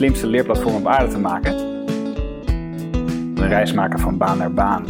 slimste leerplatform op aarde te maken. Een reis maken van baan naar baan.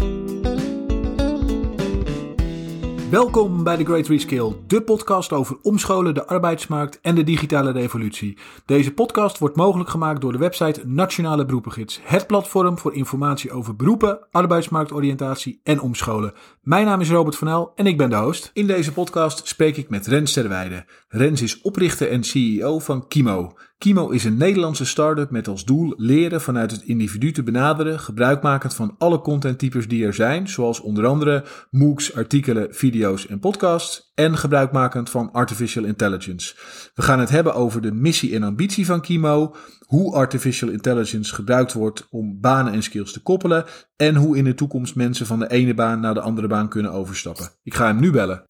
Welkom bij The Great Reskill, de podcast over omscholen, de arbeidsmarkt en de digitale revolutie. Deze podcast wordt mogelijk gemaakt door de website Nationale Beroepengids, het platform voor informatie over beroepen, arbeidsmarktoriëntatie en omscholen. Mijn naam is Robert van El en ik ben de host. In deze podcast spreek ik met Rens Terweide. Rens is oprichter en CEO van Kimo. Kimo is een Nederlandse start-up met als doel leren vanuit het individu te benaderen, gebruikmakend van alle contenttypes die er zijn, zoals onder andere MOOCs, artikelen, video's en podcasts, en gebruikmakend van artificial intelligence. We gaan het hebben over de missie en ambitie van Kimo, hoe artificial intelligence gebruikt wordt om banen en skills te koppelen en hoe in de toekomst mensen van de ene baan naar de andere baan kunnen overstappen. Ik ga hem nu bellen.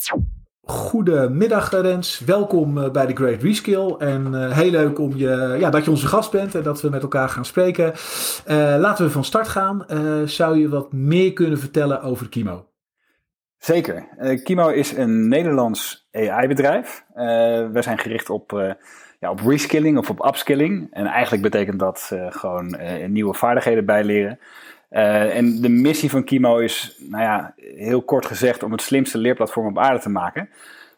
Goedemiddag Rens, welkom eh, bij de Great Reskill en uh, heel leuk om je, ja, dat je onze gast bent en dat we met elkaar gaan spreken. Uh, laten we van start gaan. zou je wat meer kunnen vertellen over Kimo? Zeker. Kimo is een Nederlands AI-bedrijf. we zijn gericht op, ja, op reskilling of op upskilling. En eigenlijk betekent dat gewoon nieuwe vaardigheden bijleren. En de missie van Kimo is, nou ja, heel kort gezegd, om het slimste leerplatform op aarde te maken.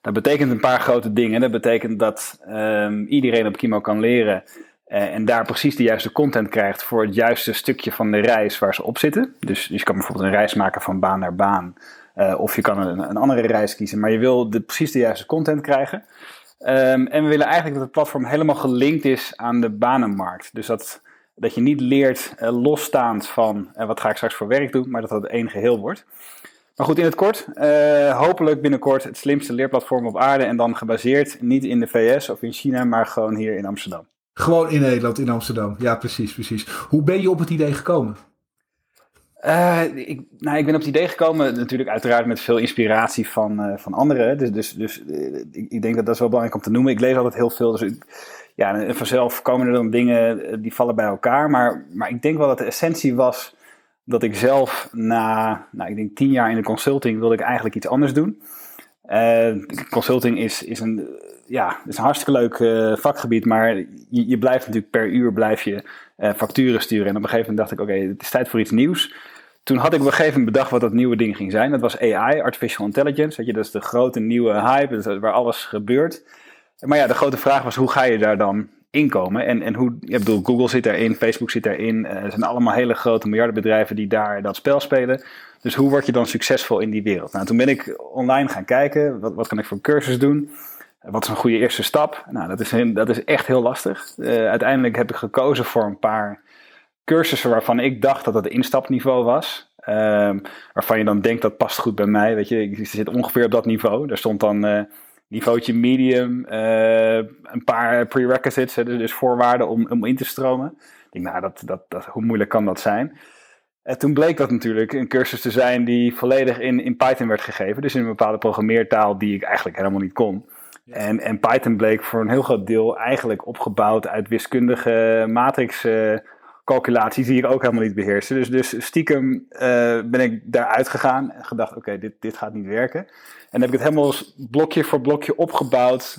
Dat betekent een paar grote dingen. Dat betekent dat um, iedereen op Kimo kan leren uh, en daar precies de juiste content krijgt voor het juiste stukje van de reis waar ze op zitten. Dus, je kan bijvoorbeeld een reis maken van baan naar baan. Uh, of je kan een, een, andere reis kiezen, maar je wil de, precies de juiste content krijgen. Um, en we willen eigenlijk dat het platform helemaal gelinkt is aan de banenmarkt. Dus dat, dat je niet leert uh, losstaand van wat ga ik straks voor werk doen, maar dat dat één geheel wordt. Maar goed, in het kort, uh, hopelijk binnenkort het slimste leerplatform op aarde en dan gebaseerd niet in de VS of in China, maar gewoon hier in Amsterdam. Gewoon in Nederland, in Amsterdam. Ja, precies, precies. Hoe ben je op het idee gekomen? Uh, ik, nou, ik ben op het idee gekomen, natuurlijk uiteraard met veel inspiratie van, uh, van anderen. Dus, dus, dus ik, ik, denk dat dat is wel belangrijk om te noemen. Ik lees altijd heel veel, dus ik, ja, vanzelf komen er dan dingen die vallen bij elkaar. Maar, maar ik denk wel dat de essentie was dat ik zelf na, nou, ik denk tien jaar in de consulting wilde ik eigenlijk iets anders doen. Uh, consulting is, is, een, ja, is een hartstikke leuk uh, vakgebied, maar je, blijft natuurlijk per uur blijf je, facturen sturen. En op een gegeven moment dacht ik, oké, het is tijd voor iets nieuws. Toen had ik op een gegeven moment bedacht wat dat nieuwe ding ging zijn. Dat was AI, Artificial Intelligence. Weet je, dat is de grote nieuwe hype, dat is waar alles gebeurt. Maar ja, de grote vraag was, hoe ga je daar dan inkomen. En, en hoe, ik bedoel, Google zit daarin, Facebook zit daarin. Uh, er zijn allemaal hele grote miljardenbedrijven die daar dat spel spelen. Dus hoe word je dan succesvol in die wereld? Nou, toen ben ik online gaan kijken, wat, wat kan ik voor cursus doen? Wat is een goede eerste stap? Nou, dat is, dat is echt heel lastig. Uh, uiteindelijk heb ik gekozen voor een paar cursussen waarvan ik dacht dat het instapniveau was. Uh, waarvan je dan denkt dat past goed bij mij. Weet je, ik zit ongeveer op dat niveau. Daar stond dan uh, niveautje medium, uh, een paar prerequisites, dus, dus voorwaarden om, om in te stromen. Ik denk, nou, dat, dat, dat, hoe moeilijk kan dat zijn? En toen bleek dat natuurlijk een cursus te zijn die volledig in, in Python werd gegeven. Dus in een bepaalde programmeertaal die ik eigenlijk helemaal niet kon. En, en Python bleek voor een heel groot deel eigenlijk opgebouwd uit wiskundige matrix uh, calculaties die ik ook helemaal niet beheerste. Dus, dus stiekem uh, ben ik daaruit gegaan en gedacht, oké, dit, dit gaat niet werken. En dan heb ik het helemaal blokje voor blokje opgebouwd.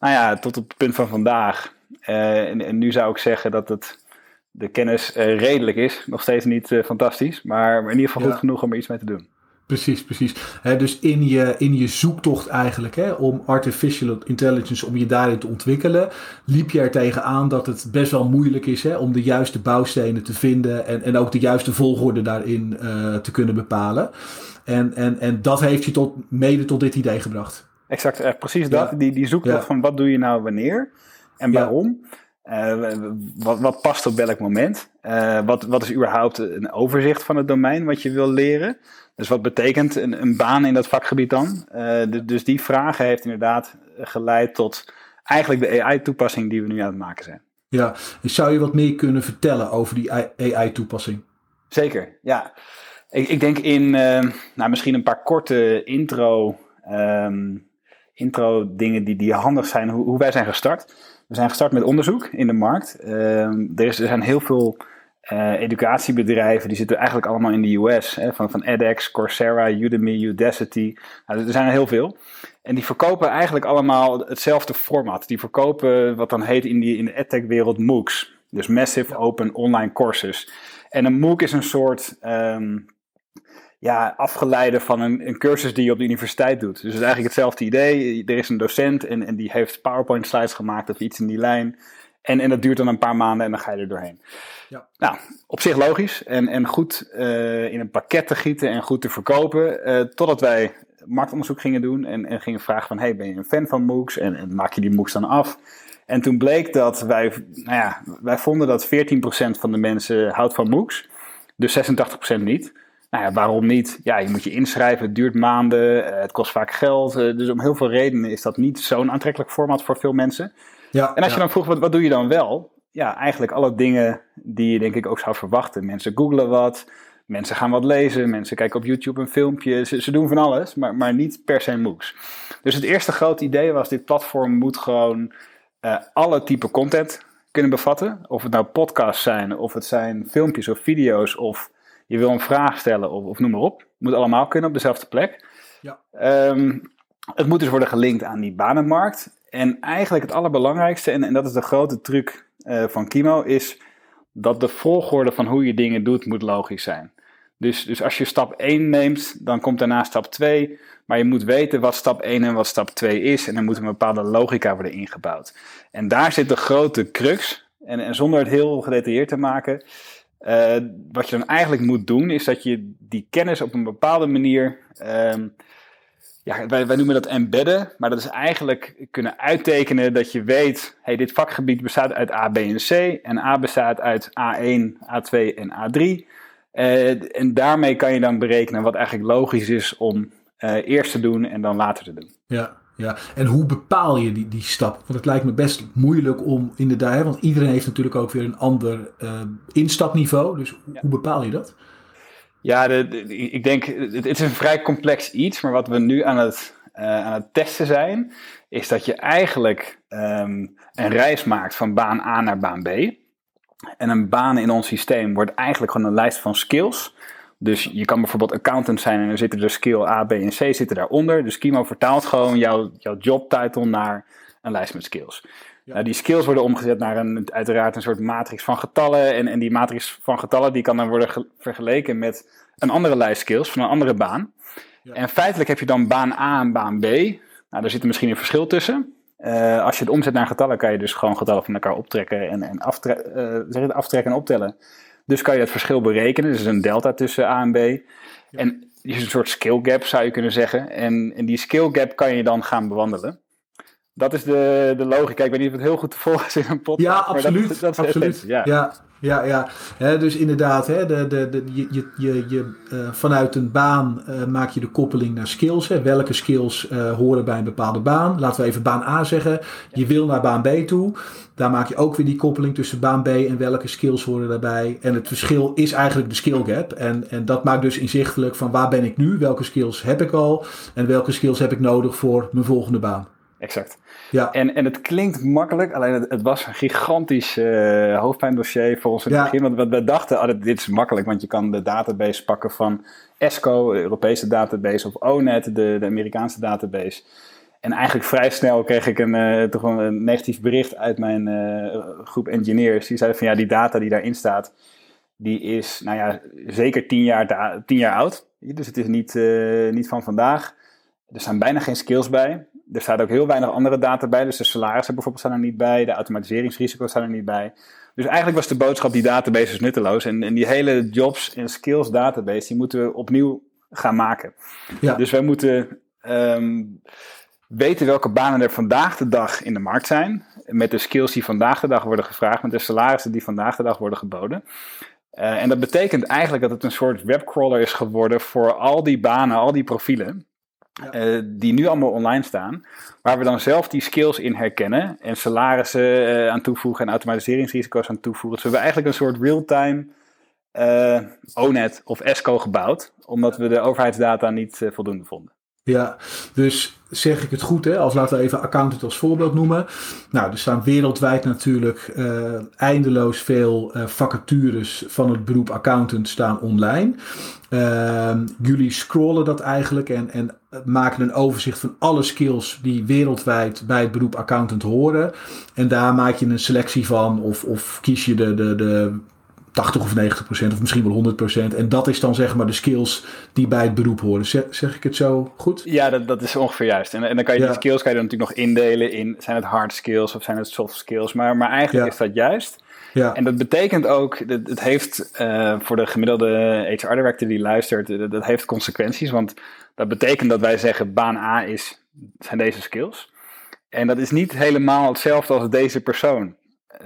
Nou ja, tot op het punt van vandaag. Uh, en, en, nu zou ik zeggen dat het, de kennis uh, redelijk is. Nog steeds niet uh, fantastisch. Maar, maar, in ieder geval goed genoeg om er iets mee te doen. Precies, precies. He, dus in je, in je zoektocht eigenlijk hè, om artificial intelligence, om je daarin te ontwikkelen, liep je er tegenaan dat het best wel moeilijk is hè, om de juiste bouwstenen te vinden en, en ook de juiste volgorde daarin uh, te kunnen bepalen. En, en, en dat heeft je tot, mede tot dit idee gebracht. Exact, eh, precies dat. Die, die zoektocht ja. van wat doe je nou wanneer en waarom. Uh, wat, wat, past op welk moment? Uh, wat, wat is überhaupt een overzicht van het domein wat je wil leren? Dus wat betekent een, een baan in dat vakgebied dan? Uh, dus, die vragen heeft inderdaad geleid tot eigenlijk de AI-toepassing die we nu aan het maken zijn. Ja, zou je wat meer kunnen vertellen over die AI-toepassing? Zeker, ja. Ik, ik denk in nou, misschien een paar korte intro, um, intro dingen die, die handig zijn, hoe, hoe wij zijn gestart. We zijn gestart met onderzoek in de markt. Uh, er, is, er zijn heel veel uh, educatiebedrijven, die zitten eigenlijk allemaal in de US. Hè, van, van edX, Coursera, Udemy, Udacity. Nou, er zijn er heel veel. En die verkopen eigenlijk allemaal hetzelfde format. Die verkopen wat dan heet in, die, in de edtech-wereld MOOCs. Dus Massive Open Online Courses. En een MOOC is een soort ehm, ja, afgeleide van een, een, cursus die je op de universiteit doet. Dus het is eigenlijk hetzelfde idee. Er is een docent en, en die heeft PowerPoint slides gemaakt of iets in die lijn. En, en dat duurt dan een paar maanden en dan ga je er doorheen. Ja. Nou, op zich logisch en, en goed uh, in een pakket te gieten en goed te verkopen. Uh, totdat wij marktonderzoek gingen doen en, en gingen vragen van... hey, ben je een fan van MOOCs en, en maak je die MOOCs dan af? En toen bleek dat wij, nou ja, wij vonden dat 14% van de mensen houdt van MOOCs. Dus 86% niet. Nou ja, waarom niet? Ja, je moet je inschrijven, het duurt maanden, eh, het kost vaak geld. Dus om heel veel redenen is dat niet zo'n aantrekkelijk format voor veel mensen. Ja, en als je dan vroeg, wat, wat doe je dan wel? Ja, eigenlijk alle dingen die je denk ik ook zou verwachten. Mensen googlen wat, mensen gaan wat lezen, mensen kijken op YouTube een filmpje. Ze, ze doen van alles, maar, maar niet per se MOOCs. Dus het eerste grote idee was, dit platform moet gewoon uh, alle type content kunnen bevatten. Of het nou podcasts zijn, of het zijn filmpjes of video's, of je wil een vraag stellen, of, of noem maar op. Het moet allemaal kunnen op dezelfde plek. Ja. Um, het moet dus worden gelinkt aan die banenmarkt. En eigenlijk het allerbelangrijkste, en, en dat is de grote truc uh, van Kimo, is dat de volgorde van hoe je dingen doet moet logisch zijn. Dus, dus als je stap 1 neemt, dan komt daarna stap 2. Maar je moet weten wat stap 1 en wat stap 2 is. En er moet een bepaalde logica worden ingebouwd. En daar zit de grote crux. En, en zonder het heel gedetailleerd te maken. Uh, wat je dan eigenlijk moet doen, is dat je die kennis op een bepaalde manier. Uh, ja, wij, wij noemen dat embedden, maar dat is eigenlijk kunnen uittekenen dat je weet, hey, dit vakgebied bestaat uit A, B en C en A bestaat uit A1, A2 en A3. Uh, en daarmee kan je dan berekenen wat eigenlijk logisch is om uh, eerst te doen en dan later te doen. Ja, ja. en hoe bepaal je die, die stap? Want het lijkt me best moeilijk om inderdaad, want iedereen heeft natuurlijk ook weer een ander uh, instapniveau. Dus ja. hoe bepaal je dat? Ja, ik denk, het is een vrij complex iets, maar wat we nu aan het, uh, aan het testen zijn, is dat je eigenlijk um, een reis maakt van baan A naar baan B. En een baan in ons systeem wordt eigenlijk gewoon een lijst van skills. Dus je kan bijvoorbeeld accountant zijn en er zitten de skill A, B en C zitten daaronder. Dus Kimo vertaalt gewoon jouw, jouw jobtitle naar een lijst met skills. Ja. Nou, die skills worden omgezet naar een, uiteraard een soort matrix van getallen. En, en die matrix van getallen die kan dan worden vergeleken met een andere lijst skills van een andere baan. Ja. En feitelijk heb je dan baan A en baan B. Nou, daar zit er misschien een verschil tussen. Uh, als je het omzet naar getallen, kan je dus gewoon getallen van elkaar optrekken en, en aftre uh, zeg het, aftrekken en optellen. Dus kan je het verschil berekenen. Dus een delta tussen A en B. Ja. En is een soort skill gap, zou je kunnen zeggen. En, en die skill gap kan je dan gaan bewandelen. Dat is de, de logica. Ik weet niet of het heel goed te volgen is in een podcast. Ja, absoluut. Dat, dat absoluut. ja. ja. Ja, ja. dus inderdaad, de, de, de, je, je, je, uh, vanuit een baan uh, maak je de koppeling naar skills. Hè. Welke skills uh, horen bij een bepaalde baan? Laten we even baan A zeggen. Je wil naar baan B toe. Daar maak je ook weer die koppeling tussen baan B en welke skills horen daarbij. En het verschil is eigenlijk de skill gap. En, en dat maakt dus inzichtelijk van waar ben ik nu? Welke skills heb ik al? En welke skills heb ik nodig voor mijn volgende baan? Exact. Ja. En, en het klinkt makkelijk, alleen het, het was een gigantisch uh, hoofdpijndossier voor ons in het ja. begin. Want we dachten, oh, dit, is makkelijk, want je kan de database pakken van ESCO, de Europese database, of ONET, de, de Amerikaanse database. En eigenlijk vrij snel kreeg ik een, uh, toch een negatief bericht uit mijn uh, groep engineers. Die zeiden van ja, die data die daarin staat, die is nou ja, zeker tien jaar, tien jaar oud. Dus het is niet, niet van vandaag. Er staan bijna geen skills bij er staat ook heel weinig andere data bij. Dus de salarissen bijvoorbeeld staan er niet bij. De automatiseringsrisico's staan er niet bij. Dus eigenlijk was de boodschap, die database is nutteloos. En, en die hele jobs en skills database, die moeten we opnieuw gaan maken. Ja. Dus wij moeten um, weten welke banen er vandaag de dag in de markt zijn. Met de skills die vandaag de dag worden gevraagd. Met de salarissen die vandaag de dag worden geboden. Uh, en dat betekent eigenlijk dat het een soort webcrawler is geworden voor al die banen, al die profielen. Ja. Uh, die nu allemaal online staan, waar we dan zelf die skills in herkennen en salarissen uh, aan toevoegen en automatiseringsrisico's aan toevoegen. Dus we hebben eigenlijk een soort real-time uh, ONET of ESCO gebouwd, omdat we de overheidsdata niet voldoende vonden. Ja, dus zeg ik het goed, hè? als laten we even accountant als voorbeeld noemen. Nou, er staan wereldwijd natuurlijk uh, eindeloos veel uh, vacatures van het beroep accountant staan online. Uh, jullie scrollen dat eigenlijk en, en maken een overzicht van alle skills die wereldwijd bij het beroep accountant horen. En daar maak je een selectie van of, of kies je de, de, de 80 of 90 procent of misschien wel 100 procent. En dat is dan zeg maar de skills die bij het beroep horen. Zeg, zeg ik het zo goed? Ja, dat, dat is ongeveer juist. En, en dan kan je die skills kan je dan natuurlijk nog indelen in zijn het hard skills of zijn het soft skills. Maar, maar eigenlijk is dat juist. Ja. En dat betekent ook, het heeft uh, voor de gemiddelde HR-director die luistert, dat, dat heeft consequenties. Want dat betekent dat wij zeggen baan A is, zijn deze skills. En dat is niet helemaal hetzelfde als deze persoon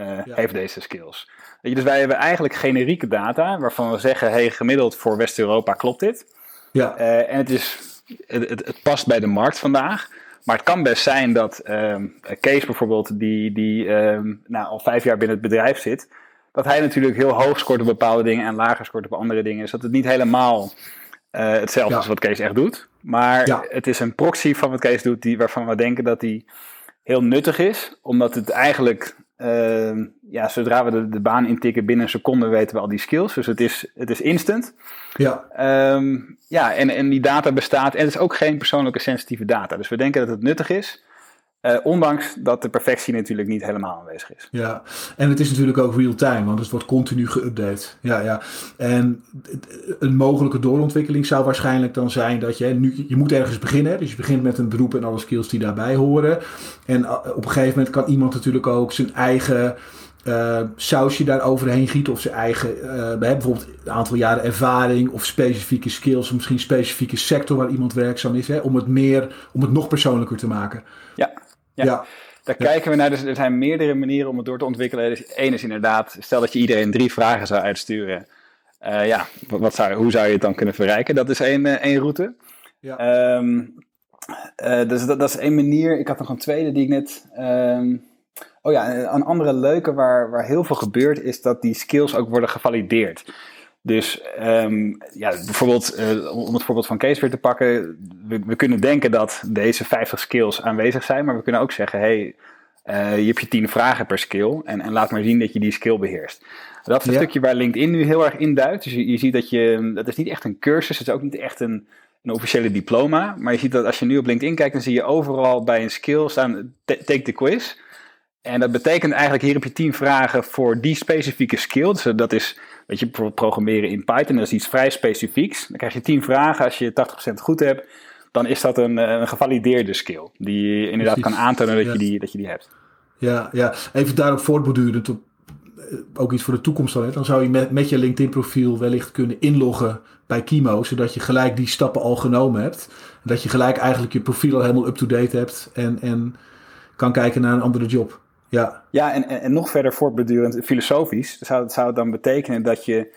uh, heeft deze skills. Je, dus wij hebben eigenlijk generieke data waarvan we zeggen, hey, gemiddeld voor West-Europa klopt dit. Ja. Uh, en het, is, het, het, het, past bij de markt vandaag. Maar het kan best zijn dat um, Kees bijvoorbeeld, die, die um, nou, al vijf jaar binnen het bedrijf zit, dat hij natuurlijk heel hoog scoort op bepaalde dingen en lager scoort op andere dingen. Dus dat het niet helemaal uh, hetzelfde ja. is wat Kees echt doet. Maar ja. het is een proxy van wat Kees doet, die, waarvan we denken dat die heel nuttig is, omdat het eigenlijk uh, ja, zodra we de, de, baan intikken, binnen een seconde weten we al die skills. Dus het is, het is instant. Ja. Um, ja, en, en die data bestaat. En het is ook geen persoonlijke sensitieve data. Dus we denken dat het nuttig is. Uh, ondanks dat de perfectie natuurlijk niet helemaal aanwezig is. Ja, en het is natuurlijk ook real-time, want het wordt continu geüpdate. Ja, ja. En een mogelijke doorontwikkeling zou waarschijnlijk dan zijn dat je nu, je moet ergens beginnen. Dus je begint met een beroep en alle skills die daarbij horen. En uh, op een gegeven moment kan iemand natuurlijk ook zijn eigen uh, sausje daar overheen gieten. Of zijn eigen, uh, bijvoorbeeld een aantal jaren ervaring of specifieke skills. Of misschien specifieke sector waar iemand werkzaam is. Hè, om het meer, om het nog persoonlijker te maken. Ja, ja. ja. Daar kijken we naar. Dus er zijn meerdere manieren om het door te ontwikkelen. Dus Eén is inderdaad, stel dat je iedereen drie vragen zou uitsturen. Uh, ja, wat zou, hoe zou je het dan kunnen verrijken? Dat is één, één route. Ja. Um, dus dat, dat, is één manier. Ik had nog een tweede die ik net... Um, Oh ja, een andere leuke waar, waar heel veel gebeurt is dat die skills ook worden gevalideerd. Dus um, ja, bijvoorbeeld, uh, om het voorbeeld van Kees weer te pakken, we, we, kunnen denken dat deze 50 skills aanwezig zijn, maar we kunnen ook zeggen, hey, uh, je hebt je 10 vragen per skill en, en laat maar zien dat je die skill beheerst. Dat is een ja. stukje waar LinkedIn nu heel erg induikt. Dus je, je ziet dat je, dat is niet echt een cursus, het is ook niet echt een, een officiële diploma, maar je ziet dat als je nu op LinkedIn kijkt, dan zie je overal bij een skill staan, take the quiz. En dat betekent eigenlijk, hier heb je tien vragen voor die specifieke skill. Dus dat is, weet je, bijvoorbeeld programmeren in Python, dat is iets vrij specifieks. Dan krijg je tien vragen, als je 80% goed hebt, dan is dat een, eh, een gevalideerde skill. Die je inderdaad kan aantonen dat, je die, dat je die hebt. Ja, ja. even daarop voortbordurend, eh, ook iets voor de toekomst dan. Hè. Dan zou je met, met je LinkedIn profiel wellicht kunnen inloggen bij Kimo, zodat je gelijk die stappen al genomen hebt. Dat je gelijk eigenlijk je profiel al helemaal up-to-date hebt en, en kan kijken naar een andere job. Ja, ja en, en, nog verder voortbedurend filosofisch zou, zou het dan betekenen dat je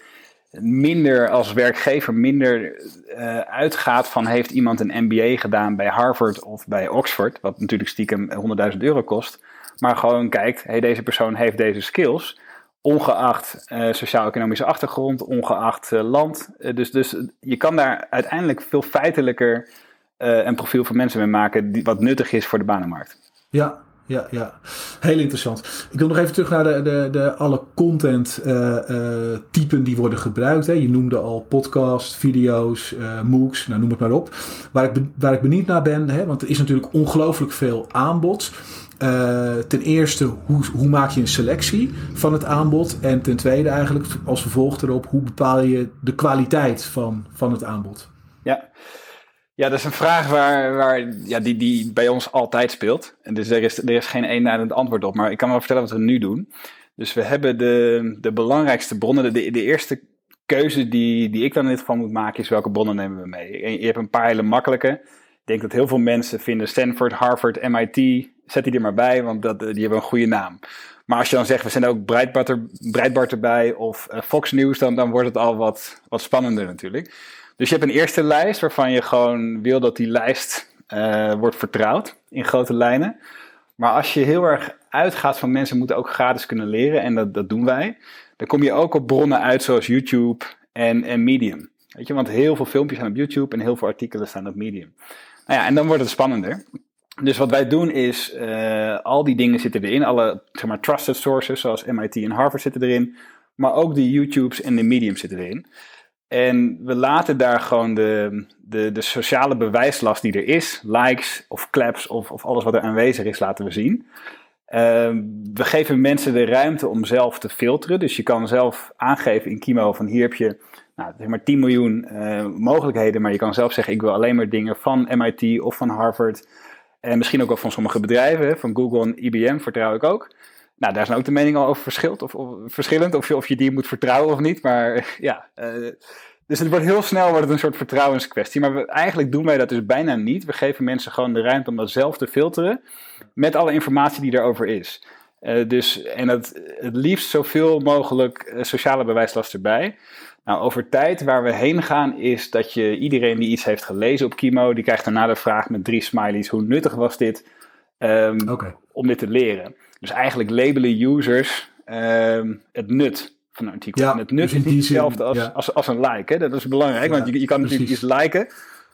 minder als werkgever minder uh, uitgaat van heeft iemand een MBA gedaan bij Harvard of bij Oxford, wat natuurlijk stiekem 100.000 euro kost, maar gewoon kijkt, hey, deze persoon heeft deze skills, ongeacht uh, sociaal-economische achtergrond, ongeacht uh, land. dus, dus je kan daar uiteindelijk veel feitelijker een profiel van mensen mee maken die, wat nuttig is voor de banenmarkt. Ja, ja, ja. Heel interessant. Ik wil nog even terug naar de, de, de alle content uh, uh, typen die worden gebruikt. Hè. Je noemde al podcast, video's, uh, MOOCs, nou noem het maar op. Waar ik, waar ik benieuwd naar ben, hè, want er is natuurlijk ongelooflijk veel aanbod. ten eerste, hoe, hoe maak je een selectie van het aanbod? En ten tweede eigenlijk, als vervolg erop, hoe bepaal je de kwaliteit van, van het aanbod? Ja, ja, dat is een vraag waar, waar, ja, die, die bij ons altijd speelt. En dus er is, er is geen eenduidend antwoord op. Maar ik kan wel vertellen wat we nu doen. Dus we hebben de, de belangrijkste bronnen. De, de eerste keuze die, die ik dan in dit geval moet maken is welke bronnen nemen we mee. Je hebt een paar hele makkelijke. Ik denk dat heel veel mensen vinden Stanford, Harvard, MIT. Zet die er maar bij, want dat, die hebben een goede naam. Maar als je dan zegt, we zijn ook Breitbart, Breitbart erbij of uh, Fox News, dan, dan wordt het al wat, wat spannender natuurlijk. Dus je hebt een eerste lijst waarvan je gewoon wil dat die lijst uh, wordt vertrouwd in grote lijnen. Maar als je heel erg uitgaat van mensen moeten ook gratis kunnen leren, en dat, dat doen wij, dan kom je ook op bronnen uit zoals YouTube en, en Medium. Weet je, want heel veel filmpjes staan op YouTube en heel veel artikelen staan op Medium. Nou ja, en dan wordt het spannender. Dus wat wij doen is, uh, al die dingen zitten erin, alle zeg maar, trusted sources zoals MIT en Harvard zitten erin, maar ook de YouTubes en de Medium zitten erin. En we laten daar gewoon de, de, de sociale bewijslast die er is, likes of claps of, of alles wat er aanwezig is, laten we zien. Ehm, we geven mensen de ruimte om zelf te filteren. Dus je kan zelf aangeven in Kimo van hier heb je nou, zeg maar 10 miljoen uh, mogelijkheden. Maar je kan zelf zeggen ik wil alleen maar dingen van MIT of van Harvard. En misschien ook wel van sommige bedrijven, van Google en IBM vertrouw ik ook. Nou, daar zijn ook de meningen al over verschilt, of, of, verschillend, of je, of je die moet vertrouwen of niet. Maar ja, uh, dus het wordt heel snel wordt het een soort vertrouwenskwestie. Maar we, eigenlijk doen wij dat dus bijna niet. We geven mensen gewoon de ruimte om dat zelf te filteren met alle informatie die erover is. Uh, dus, en het, het liefst zoveel mogelijk uh, sociale bewijslast erbij. Nou, over tijd waar we heen gaan is dat je iedereen die iets heeft gelezen op Kimo, die krijgt daarna de vraag met drie smileys, hoe nuttig was dit um, okay. om dit te leren? Dus eigenlijk labelen users um, het nut van een artikel. Ja, en het nut dus is niet hetzelfde als, ja. als, als een like. Hè? Dat is belangrijk, Ja, want je, je kan natuurlijk iets liken,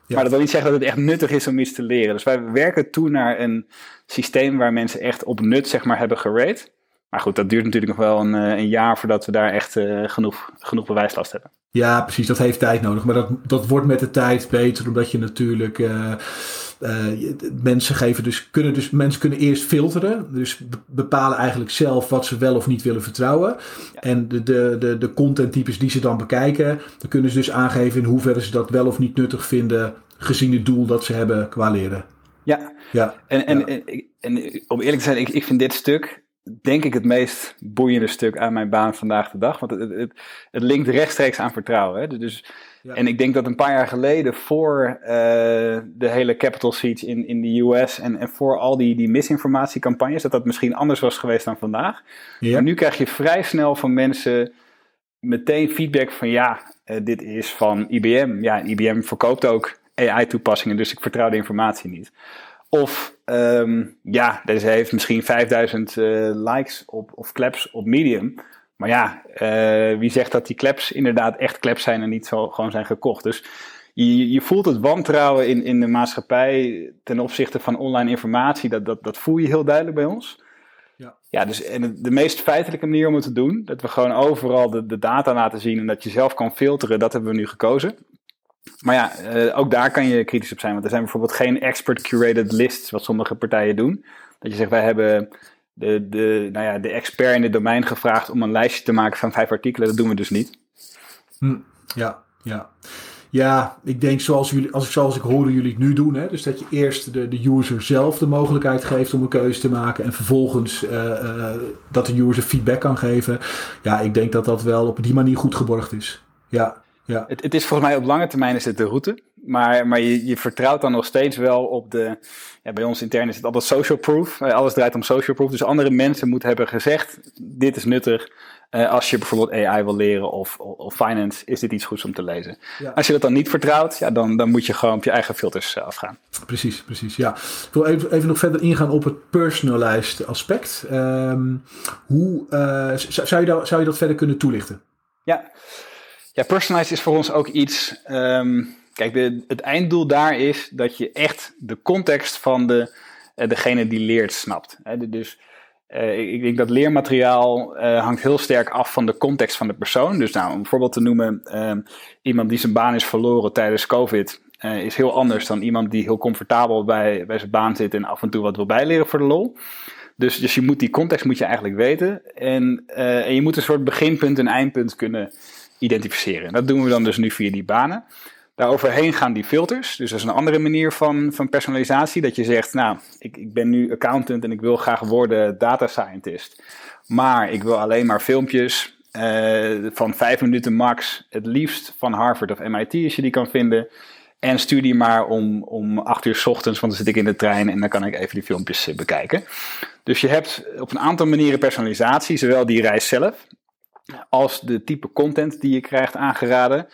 maar dat wil niet zeggen dat het echt nuttig is om iets te leren. Dus wij werken toe naar een systeem waar mensen echt op nut zeg maar, hebben gerate. Maar goed, dat duurt natuurlijk nog wel een, eh, een jaar voordat we daar echt eh, genoeg, genoeg bewijslast hebben. Ja, precies. Dat heeft tijd nodig. Maar dat, dat wordt met de tijd beter, omdat je natuurlijk. eh, eh, mensen geven dus, kunnen dus. Mensen kunnen eerst filteren. Dus be- bepalen eigenlijk zelf wat ze wel of niet willen vertrouwen. En de, de, de, de contenttypes die ze dan bekijken, dan kunnen ze dus aangeven in hoeverre ze dat wel of niet nuttig vinden. gezien het doel dat ze hebben qua leren. Ja, Ja, en, en, Ja. en, en om eerlijk te zijn, ik, ik vind dit stuk denk ik het meest boeiende stuk aan mijn baan vandaag de dag. Want het, het, het linkt rechtstreeks aan vertrouwen. Hè? Dus, Ja. En ik denk dat een paar jaar geleden, voor eh, de hele capital siege in, in de US en, en voor al die, die misinformatiecampagnes, dat dat misschien anders was geweest dan vandaag. ja. Maar nu krijg je vrij snel van mensen meteen feedback van ja, eh, dit is van IBM. Ja, en IBM verkoopt ook AI-toepassingen, dus ik vertrouw de informatie niet. Of ehm, ja, deze heeft misschien 5000 eh, likes op, of claps op Medium. Maar ja, eh, wie zegt dat die claps inderdaad echt claps zijn en niet zo gewoon zijn gekocht? Dus je, je voelt het wantrouwen in, in de maatschappij ten opzichte van online informatie. Dat, dat, dat voel je heel duidelijk bij ons. Ja. Ja, dus en de meest feitelijke manier om het te doen, dat we gewoon overal de, de data laten zien en dat je zelf kan filteren, dat hebben we nu gekozen. Maar ja, eh, ook daar kan je kritisch op zijn, want er zijn bijvoorbeeld geen expert curated lists, wat sommige partijen doen. Dat je zegt, wij hebben de, de, nou ja, de expert in het domein gevraagd om een lijstje te maken van vijf artikelen, dat doen we dus niet. Hm, ja, ja. Ja, ik denk zoals, jullie, als, zoals ik hoorde jullie het nu doen. Hè, dus dat je eerst de, de user zelf de mogelijkheid geeft om een keuze te maken. En vervolgens eh, eh, dat de user feedback kan geven. Ja, ik denk dat dat wel op die manier goed geborgd is. Ja, ja. Het, het is volgens mij op lange termijn is het de route. Maar, maar je, je vertrouwt dan nog steeds wel op de. Ja, bij ons intern is het altijd social proof. Eh, Alles draait om social proof. Dus andere mensen moeten hebben gezegd: dit is nuttig. Eh, als je bijvoorbeeld AI wil leren of, of, finance, is dit iets goeds om te lezen. Ja. Als je dat dan niet vertrouwt, ja, dan, dan moet je gewoon op je eigen filters eh, afgaan. Precies, precies. Ja. Ik wil even, even nog verder ingaan op het personalized aspect. Ehm, hoe, zou, je dat, zou je dat verder kunnen toelichten? Ja, ja personalized is voor ons ook iets. ehm, kijk, de, het einddoel daar is dat je echt de context van de, eh, degene die leert snapt. Dus eh, ik, denk dat leermateriaal eh, hangt heel sterk af van de context van de persoon. Dus nou, om een voorbeeld te noemen, ehm, iemand die zijn baan is verloren tijdens COVID. is heel anders dan iemand die heel comfortabel bij, bij zijn baan zit en af en toe wat wil bijleren voor de lol. Dus, dus je moet die context moet je eigenlijk weten. En, en je moet een soort beginpunt en eindpunt kunnen identificeren. En dat doen we dan dus nu via die banen. Daaroverheen gaan die filters. Dus dat is een andere manier van, van personalisatie. Dat je zegt, nou, ik, ik ben nu accountant en ik wil graag worden data scientist. Maar ik wil alleen maar filmpjes eh, van vijf minuten max. Het liefst van Harvard of MIT als je die kan vinden. En stuur die maar om, om acht uur 's ochtends, want dan zit ik in de trein en dan kan ik even die filmpjes eh, bekijken. Dus je hebt op een aantal manieren personalisatie, zowel die reis zelf, als de type content die je krijgt aangeraden,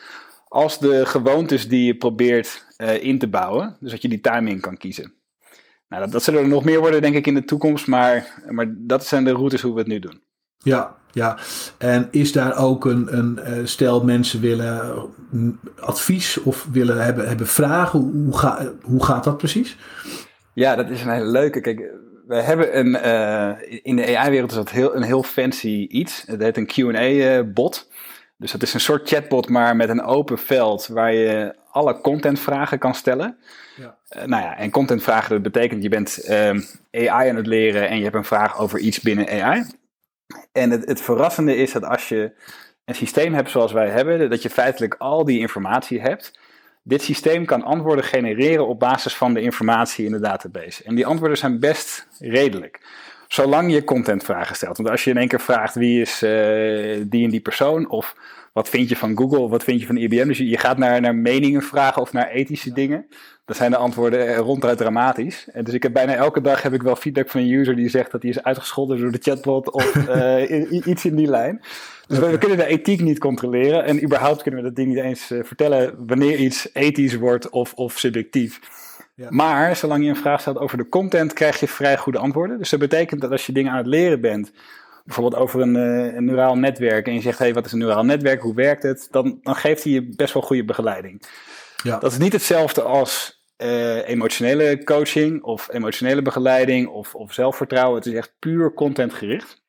als de gewoontes die je probeert eh, in te bouwen. Dus dat je die timing kan kiezen. Nou, dat, dat zullen er nog meer worden, denk ik, in de toekomst, maar, maar dat zijn de routes hoe we het nu doen. Ja, ja. En is daar ook een, een eh, stel mensen willen mm, advies of willen hebben, hebben vragen? Hoe, ga, hoe gaat dat precies? Ja, dat is een hele leuke. Kijk, we hebben een, eh, in de AI-wereld is dat heel, een heel fancy iets. Het heet een Q&A-bot. Dus dat is een soort chatbot, maar met een open veld waar je alle contentvragen kan stellen. Ja. Uh, nou ja, en contentvragen, dat betekent je bent uh, AI aan het leren en je hebt een vraag over iets binnen AI. En het, het verrassende is dat als je een systeem hebt zoals wij hebben, dat je feitelijk al die informatie hebt. Dit systeem kan antwoorden genereren op basis van de informatie in de database. En die antwoorden zijn best redelijk. Zolang je contentvragen stelt. Want als je in één keer vraagt wie is uh, die en die persoon, of wat vind je van Google, wat vind je van IBM, dus je, gaat naar, naar meningen vragen of naar ethische dingen, dan zijn de antwoorden ronduit dramatisch. En dus ik heb bijna elke dag heb ik wel feedback van een user die zegt dat hij is uitgescholden door de chatbot of uh, iets in die lijn. Dus we, kunnen de ethiek niet controleren en überhaupt kunnen we dat ding niet eens uh, vertellen wanneer iets ethisch wordt of, of subjectief. Ja. Maar zolang je een vraag stelt over de content, krijg je vrij goede antwoorden. Dus dat betekent dat als je dingen aan het leren bent, bijvoorbeeld over een, uh, een neuraal netwerk, en je zegt: hé, hey, wat is een neuraal netwerk? Hoe werkt het? Dan, dan geeft hij je best wel goede begeleiding. Ja. Dat is niet hetzelfde als uh, emotionele coaching of emotionele begeleiding of, of zelfvertrouwen. Het is echt puur contentgericht.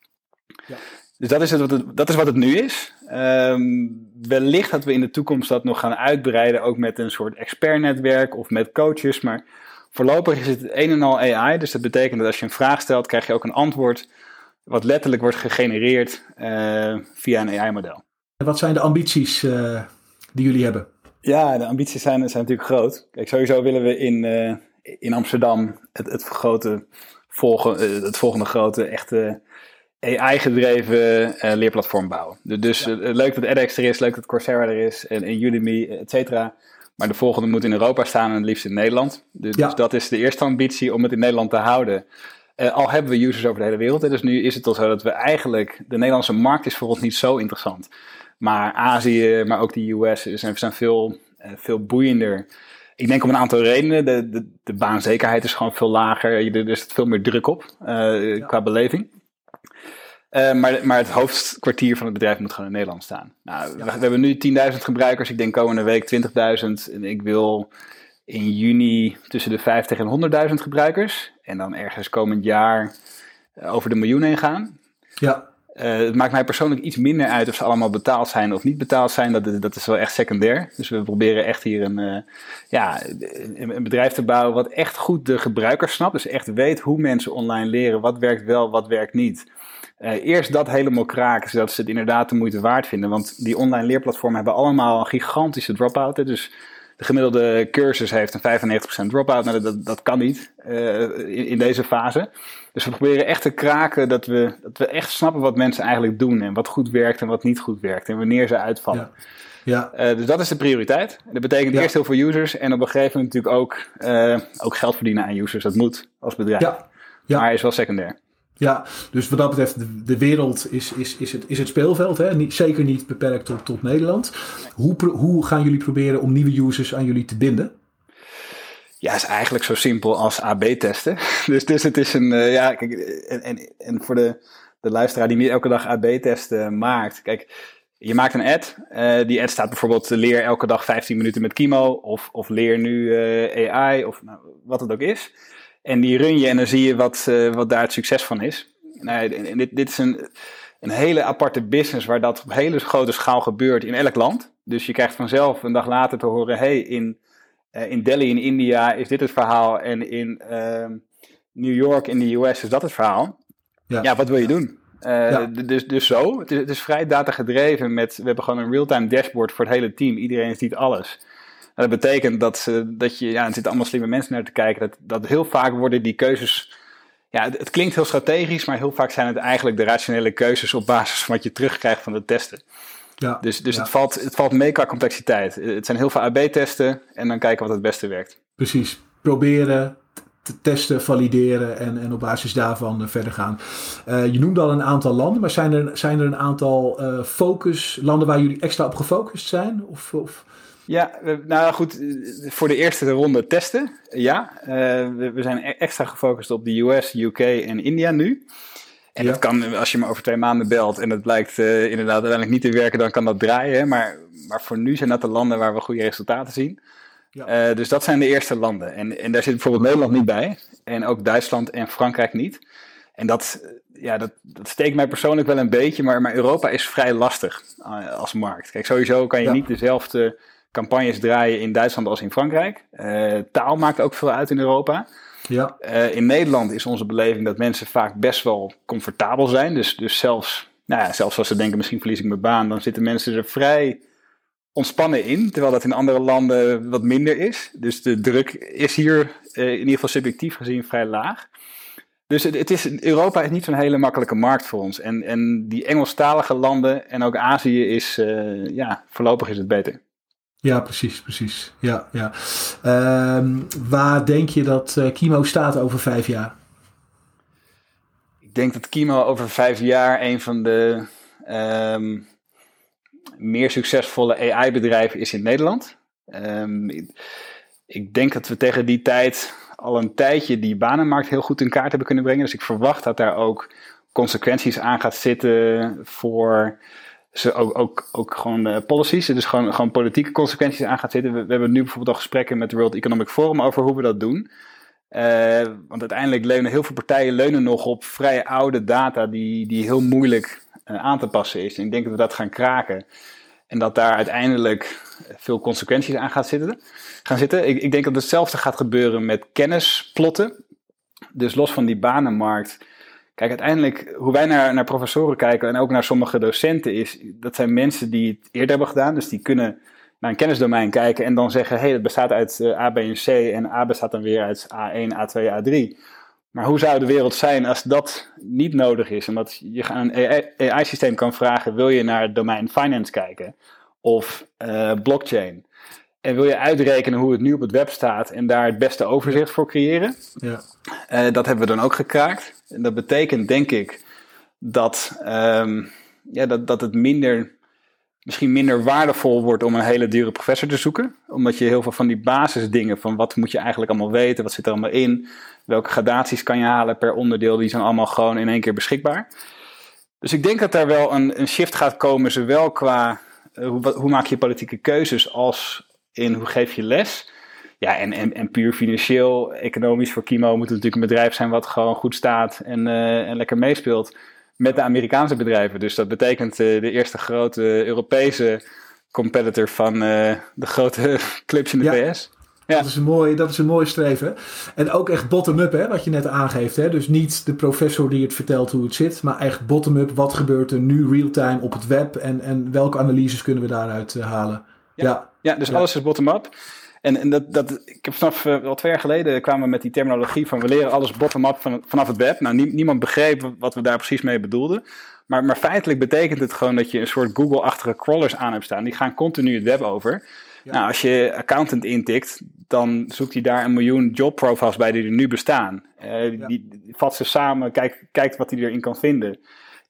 Ja. Dus dat is, het, wat het, dat is wat het nu is. Um, wellicht dat we in de toekomst dat nog gaan uitbreiden, ook met een soort expertnetwerk of met coaches. Maar voorlopig is het een en al AI. Dus dat betekent dat als je een vraag stelt, krijg je ook een antwoord wat letterlijk wordt gegenereerd uh, via een AI-model. Wat zijn de ambities uh, die jullie hebben? Ja, de ambities zijn, zijn natuurlijk groot. Kijk, sowieso willen we in, uh, in Amsterdam het, het, grote, volgen, het volgende grote echte AI-gedreven leerplatform bouwen. Dus ja. leuk dat edX er is, leuk dat Coursera er is en, en Udemy, et cetera. Maar de volgende moet in Europa staan en het liefst in Nederland. Dus, ja. dus dat is de eerste ambitie om het in Nederland te houden. Uh, al hebben we users over de hele wereld. Hè, dus nu is het al zo dat we eigenlijk... De Nederlandse markt is voor ons niet zo interessant. Maar Azië, maar ook de US zijn, zijn veel, uh, veel boeiender. Ik denk om een aantal redenen. De, de, de baanzekerheid is gewoon veel lager. Er is veel meer druk op uh, ja. qua beleving. Uh, maar, maar het hoofdkwartier van het bedrijf moet gewoon in Nederland staan. Nou, we, we, hebben nu 10.000 gebruikers. Ik denk komende week 20.000. En ik wil in juni tussen de 50 en 100.000 gebruikers. En dan ergens komend jaar over de miljoen heen gaan. Ja. Uh, het maakt mij persoonlijk iets minder uit of ze allemaal betaald zijn of niet betaald zijn. Dat, dat is wel echt secundair. Dus we proberen echt hier een, uh, ja, een, bedrijf te bouwen wat echt goed de gebruiker snapt. Dus echt weet hoe mensen online leren. Wat werkt wel, wat werkt niet. Uh, eerst dat helemaal kraken, zodat ze het inderdaad de moeite waard vinden. Want die online leerplatformen hebben allemaal een gigantische drop-out. Dus de gemiddelde cursus heeft een 95% drop-out. Nou, dat, dat kan niet uh, in, in, deze fase. Dus we proberen echt te kraken dat we, dat we echt snappen wat mensen eigenlijk doen. En wat goed werkt en wat niet goed werkt. En wanneer ze uitvallen. Ja. Ja. Uh, dus dat is de prioriteit. Dat betekent ja. eerst heel veel users. En op een gegeven moment natuurlijk ook, uh, ook geld verdienen aan users. Dat moet als bedrijf. Ja. Ja. Maar is wel secundair. Ja, dus wat dat betreft, de, wereld is, is, is, het, is het speelveld. Hè? Niet, zeker niet beperkt tot, tot Nederland. Hoe, hoe gaan jullie proberen om nieuwe users aan jullie te binden? Ja, is eigenlijk zo simpel als AB-testen. Dus, dus het is een, uh, ja, kijk, en, en, en voor de, de luisteraar die niet elke dag AB-testen maakt. Kijk, je maakt een ad. Uh, die ad staat bijvoorbeeld leer elke dag 15 minuten met Kimo. Of, of leer nu AI, of nou, wat het ook is. En die run je en dan zie je wat, uh, wat daar het succes van is. Nou, dit, dit is een, een hele aparte business waar dat op hele grote schaal gebeurt in elk land. Dus je krijgt vanzelf een dag later te horen: hey, in, uh, in Delhi in India is dit het verhaal. En in uh, New York in de US is dat het verhaal. Ja, ja wat wil je doen? Uh, ja. dus, dus zo. Het is, het is vrij data gedreven. Met, we hebben gewoon een real-time dashboard voor het hele team. Iedereen ziet alles. Dat betekent dat, ze, dat je, ja, er zitten allemaal slimme mensen naar te kijken, dat, dat heel vaak worden die keuzes, ja, het, het, klinkt heel strategisch, maar heel vaak zijn het eigenlijk de rationele keuzes op basis van wat je terugkrijgt van de testen. Ja, dus dus ja. het, valt, het valt mee qua complexiteit. Het zijn heel veel AB-testen en dan kijken wat het beste werkt. Precies. Proberen, te testen, valideren en, en op basis daarvan uh, verder gaan. Uh, je noemde al een aantal landen, maar zijn er, zijn er een aantal uh, focus, landen waar jullie extra op gefocust zijn? Of, of... Ja, nou goed, voor de eerste ronde testen, ja. Uh, we, we, zijn extra gefocust op de US, UK en India nu. En ja. dat kan, als je me over twee maanden belt en het blijkt uh, inderdaad uiteindelijk niet te werken, dan kan dat draaien. Maar, maar voor nu zijn dat de landen waar we goede resultaten zien. Ja. Uh, dus dat zijn de eerste landen. En, en daar zit bijvoorbeeld Nederland niet bij. En ook Duitsland en Frankrijk niet. En dat, ja, dat, dat steekt mij persoonlijk wel een beetje, maar, maar Europa is vrij lastig als markt. Kijk, sowieso kan je niet dezelfde campagnes draaien in Duitsland als in Frankrijk. Uh, taal maakt ook veel uit in Europa. Ja. Uh, in Nederland is onze beleving dat mensen vaak best wel comfortabel zijn. Dus, dus zelfs, nou ja, zelfs als ze denken, misschien verlies ik mijn baan, dan zitten mensen er vrij ontspannen in. Terwijl dat in andere landen wat minder is. Dus de druk is hier uh, in ieder geval subjectief gezien vrij laag. Dus het, het is, Europa is niet zo'n hele makkelijke markt voor ons. En, en die Engelstalige landen en ook Azië is, ja, voorlopig is het beter. Ja, precies, precies. Ja, ja. Uh, waar denk je dat uh, Kimo staat over vijf jaar? Ik denk dat Kimo over vijf jaar een van de um, meer succesvolle AI-bedrijven is in Nederland. Um, ik, ik denk dat we tegen die tijd al een tijdje die banenmarkt heel goed in kaart hebben kunnen brengen. Dus ik verwacht dat daar ook consequenties aan gaat zitten voor ze ook, ook, ook gewoon uh, policies, dus gewoon, gewoon politieke consequenties aan gaat zitten. We, hebben nu bijvoorbeeld al gesprekken met het World Economic Forum over hoe we dat doen. Uh, want uiteindelijk leunen heel veel partijen leunen nog op vrij oude data die, die heel moeilijk uh, aan te passen is. En ik denk dat we dat gaan kraken. En dat daar uiteindelijk veel consequenties aan gaat zitten, gaan zitten. Ik, ik denk dat hetzelfde gaat gebeuren met kennisplotten. Dus los van die banenmarkt Kijk, uiteindelijk, hoe wij naar, naar professoren kijken en ook naar sommige docenten, is dat zijn mensen die het eerder hebben gedaan. Dus die kunnen naar een kennisdomein kijken en dan zeggen: hé, hey, het bestaat uit uh, A, B en C en A bestaat dan weer uit A1, A2, A3. Maar hoe zou de wereld zijn als dat niet nodig is? Omdat je aan een AI-systeem kan vragen: wil je naar het domein finance kijken of uh, blockchain? En wil je uitrekenen hoe het nu op het web staat en daar het beste overzicht voor creëren? Ja. Uh, dat hebben we dan ook gekraakt. En dat betekent, denk ik, dat, um, ja, dat, dat het minder, misschien minder waardevol wordt om een hele dure professor te zoeken. Omdat je heel veel van die basisdingen, van wat moet je eigenlijk allemaal weten, wat zit er allemaal in, welke gradaties kan je halen per onderdeel, die zijn allemaal gewoon in één keer beschikbaar. Dus ik denk dat daar wel een, een shift gaat komen, zowel qua uh, hoe, hoe maak je politieke keuzes als in hoe geef je les. Ja, en, en, en puur financieel, economisch voor Kimo moet het natuurlijk een bedrijf zijn wat gewoon goed staat en, uh, en lekker meespeelt met de Amerikaanse bedrijven. Dus dat betekent uh, de eerste grote Europese competitor van uh, de grote clubs in de ja. VS. Ja. Dat, is een mooi, dat is een mooi streven. En ook echt bottom-up, hè, wat je net aangeeft. Hè? Dus niet de professor die het vertelt hoe het zit, maar echt bottom-up. Wat gebeurt er nu real-time op het web en, en welke analyses kunnen we daaruit halen? Ja, ja. Ja dus alles is bottom-up. En, en dat, dat, ik heb vanaf uh, wel twee jaar geleden kwamen we met die terminologie van we leren alles bottom-up van, vanaf het web. Nou, nie, niemand begreep wat we daar precies mee bedoelden. Maar, maar feitelijk betekent het gewoon dat je een soort Google-achtige crawlers aan hebt staan. Die gaan continu het web over. Ja. Nou, als je accountant intikt, dan zoekt hij daar een miljoen job profiles bij die er nu bestaan. Uh, ja. die, die vat ze samen, kijkt, kijkt wat hij erin kan vinden.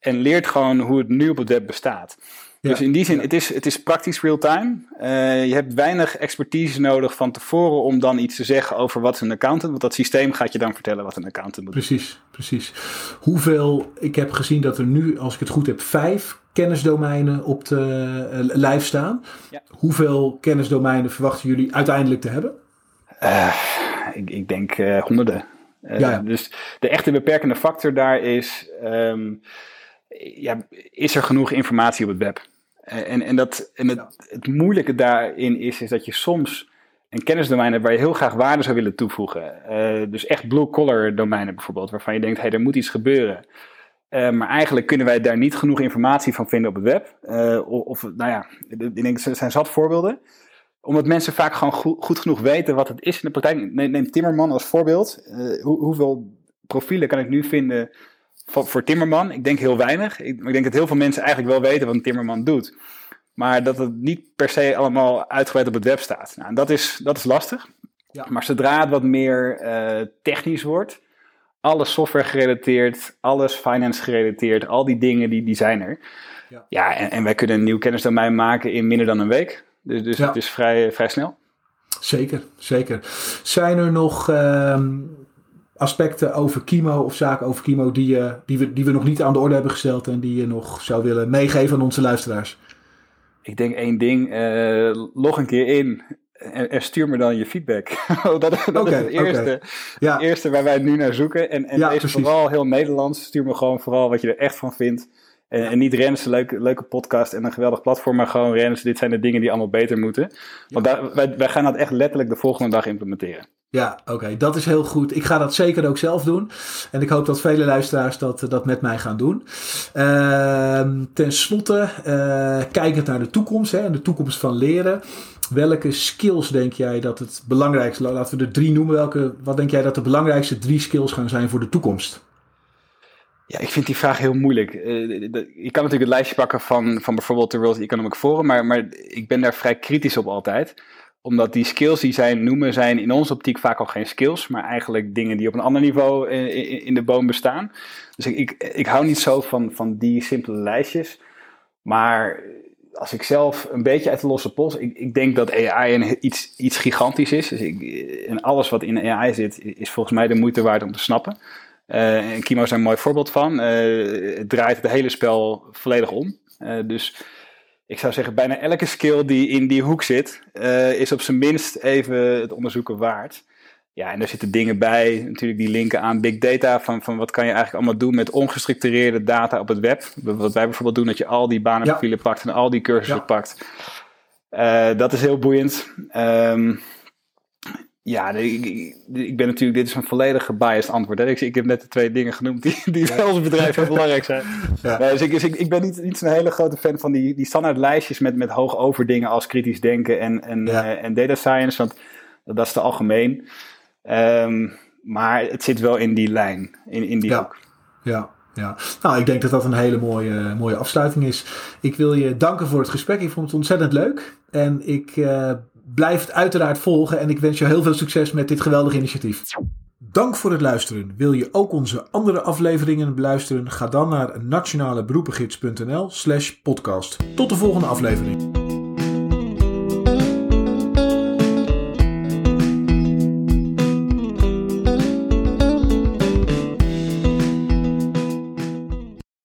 En leert gewoon hoe het nu op het web bestaat. Ja. Dus in die zin, het, is, het is praktisch real-time. Uh, je hebt weinig expertise nodig van tevoren om dan iets te zeggen over wat is een accountant. Want dat systeem gaat je dan vertellen wat een accountant moet precies, doen. Precies, Hoeveel, ik heb gezien dat er nu, als ik het goed heb, vijf kennisdomeinen op de uh, lijf staan. Ja. Hoeveel kennisdomeinen verwachten jullie uiteindelijk te hebben? Uh, ik, ik, denk honderden. Ja, dus de echte beperkende factor daar is... Um, ja, is er genoeg informatie op het web? En, en, dat, en het, het moeilijke daarin is, is dat je soms een kennisdomein hebt waar je heel graag waarde zou willen toevoegen. Uh, dus echt blue-collar domeinen bijvoorbeeld, waarvan je denkt, hey, er moet iets gebeuren. Uh, maar eigenlijk kunnen wij daar niet genoeg informatie van vinden op het web. Uh, of, nou ja, ik denk, er zijn zat voorbeelden. Omdat mensen vaak gewoon goed, goed genoeg weten wat het is in de praktijk. Neem, neem Timmerman als voorbeeld. Hoe, hoeveel profielen kan ik nu vinden voor, voor Timmerman? Ik denk heel weinig. Ik, ik, denk dat heel veel mensen eigenlijk wel weten wat een Timmerman doet. Maar dat het niet per se allemaal uitgebreid op het web staat. Nou, dat, is, dat is lastig. Ja. Maar zodra het wat meer uh, technisch wordt, alles software gerelateerd, alles finance gerelateerd, al die dingen die, die zijn er. Ja, ja en, en wij kunnen een nieuw kennisdomein maken in minder dan een week. Dus, dus ja. het is vrij, vrij snel. Zeker, zeker. Zijn er nog uh, aspecten over Kimo of zaken over Kimo die, uh, die, we, die we nog niet aan de orde hebben gesteld en die je nog zou willen meegeven aan onze luisteraars? Ik denk één ding, uh, log een keer in. en, en stuur me dan je feedback. dat dat is het eerste, ja. eerste waar wij nu naar zoeken. En, en ja, vooral heel Nederlands. Stuur me gewoon vooral wat je er echt van vindt. En, en niet een leuke, leuke podcast en een geweldig platform, maar gewoon Rennes, dit zijn de dingen die allemaal beter moeten. Want daar, wij, wij gaan dat echt letterlijk de volgende dag implementeren. Ja, oké, dat is heel goed. Ik ga dat zeker ook zelf doen. En ik hoop dat vele luisteraars dat, dat met mij gaan doen. Uh, ten slotte, uh, kijkend naar de toekomst hè, en de toekomst van leren. Welke skills denk jij dat het belangrijkste, laten we er drie noemen, welke, wat denk jij dat de belangrijkste drie skills gaan zijn voor de toekomst? Ja, ik vind die vraag heel moeilijk. Uh, je kan natuurlijk het lijstje pakken van, van bijvoorbeeld de World Economic Forum, maar, maar ik ben daar vrij kritisch op altijd omdat die skills die zij noemen, zijn in onze optiek vaak al geen skills, maar eigenlijk dingen die op een ander niveau in, de boom bestaan. Dus ik, ik, hou niet zo van, van die simpele lijstjes. Maar als ik zelf een beetje uit de losse pols, ik, ik denk dat AI een, iets, iets gigantisch is. Dus ik, en alles wat in AI zit, is volgens mij de moeite waard om te snappen. Uh, en Kimo is een mooi voorbeeld van. Uh, het draait het hele spel volledig om. Uh, dus ik zou zeggen, bijna elke skill die in die hoek zit, uh, is op zijn minst even het onderzoeken waard. Ja, en daar zitten dingen bij, natuurlijk die linken aan big data, van, van wat kan je eigenlijk allemaal doen met ongestructureerde data op het web. Wat wij bijvoorbeeld doen, dat je al die banenprofielen pakt en al die cursussen pakt. Uh, dat is heel boeiend. Um, ja, ik, ik, ben natuurlijk, dit is een volledig gebiased antwoord. Hè? Ik, ik, heb net de twee dingen genoemd die, die ja. ons bedrijf heel belangrijk zijn. Ja. dus, ik, dus ik, ik ben niet, niet zo'n hele grote fan van die, die standaard lijstjes met, met hoog over dingen als kritisch denken en, en, uh, en data science, want dat is te algemeen. Um, maar het zit wel in die lijn, in, in die ja. hoek. Ja, ja, nou, ik denk dat dat een hele mooie, mooie afsluiting is. Ik wil je danken voor het gesprek. Ik vond het ontzettend leuk. En ik uh, blijf het uiteraard volgen en ik wens je heel veel succes met dit geweldige initiatief. Dank voor het luisteren. Wil je ook onze andere afleveringen beluisteren? Ga dan naar nationaleberoepengids.nl slash podcast. Tot de volgende aflevering.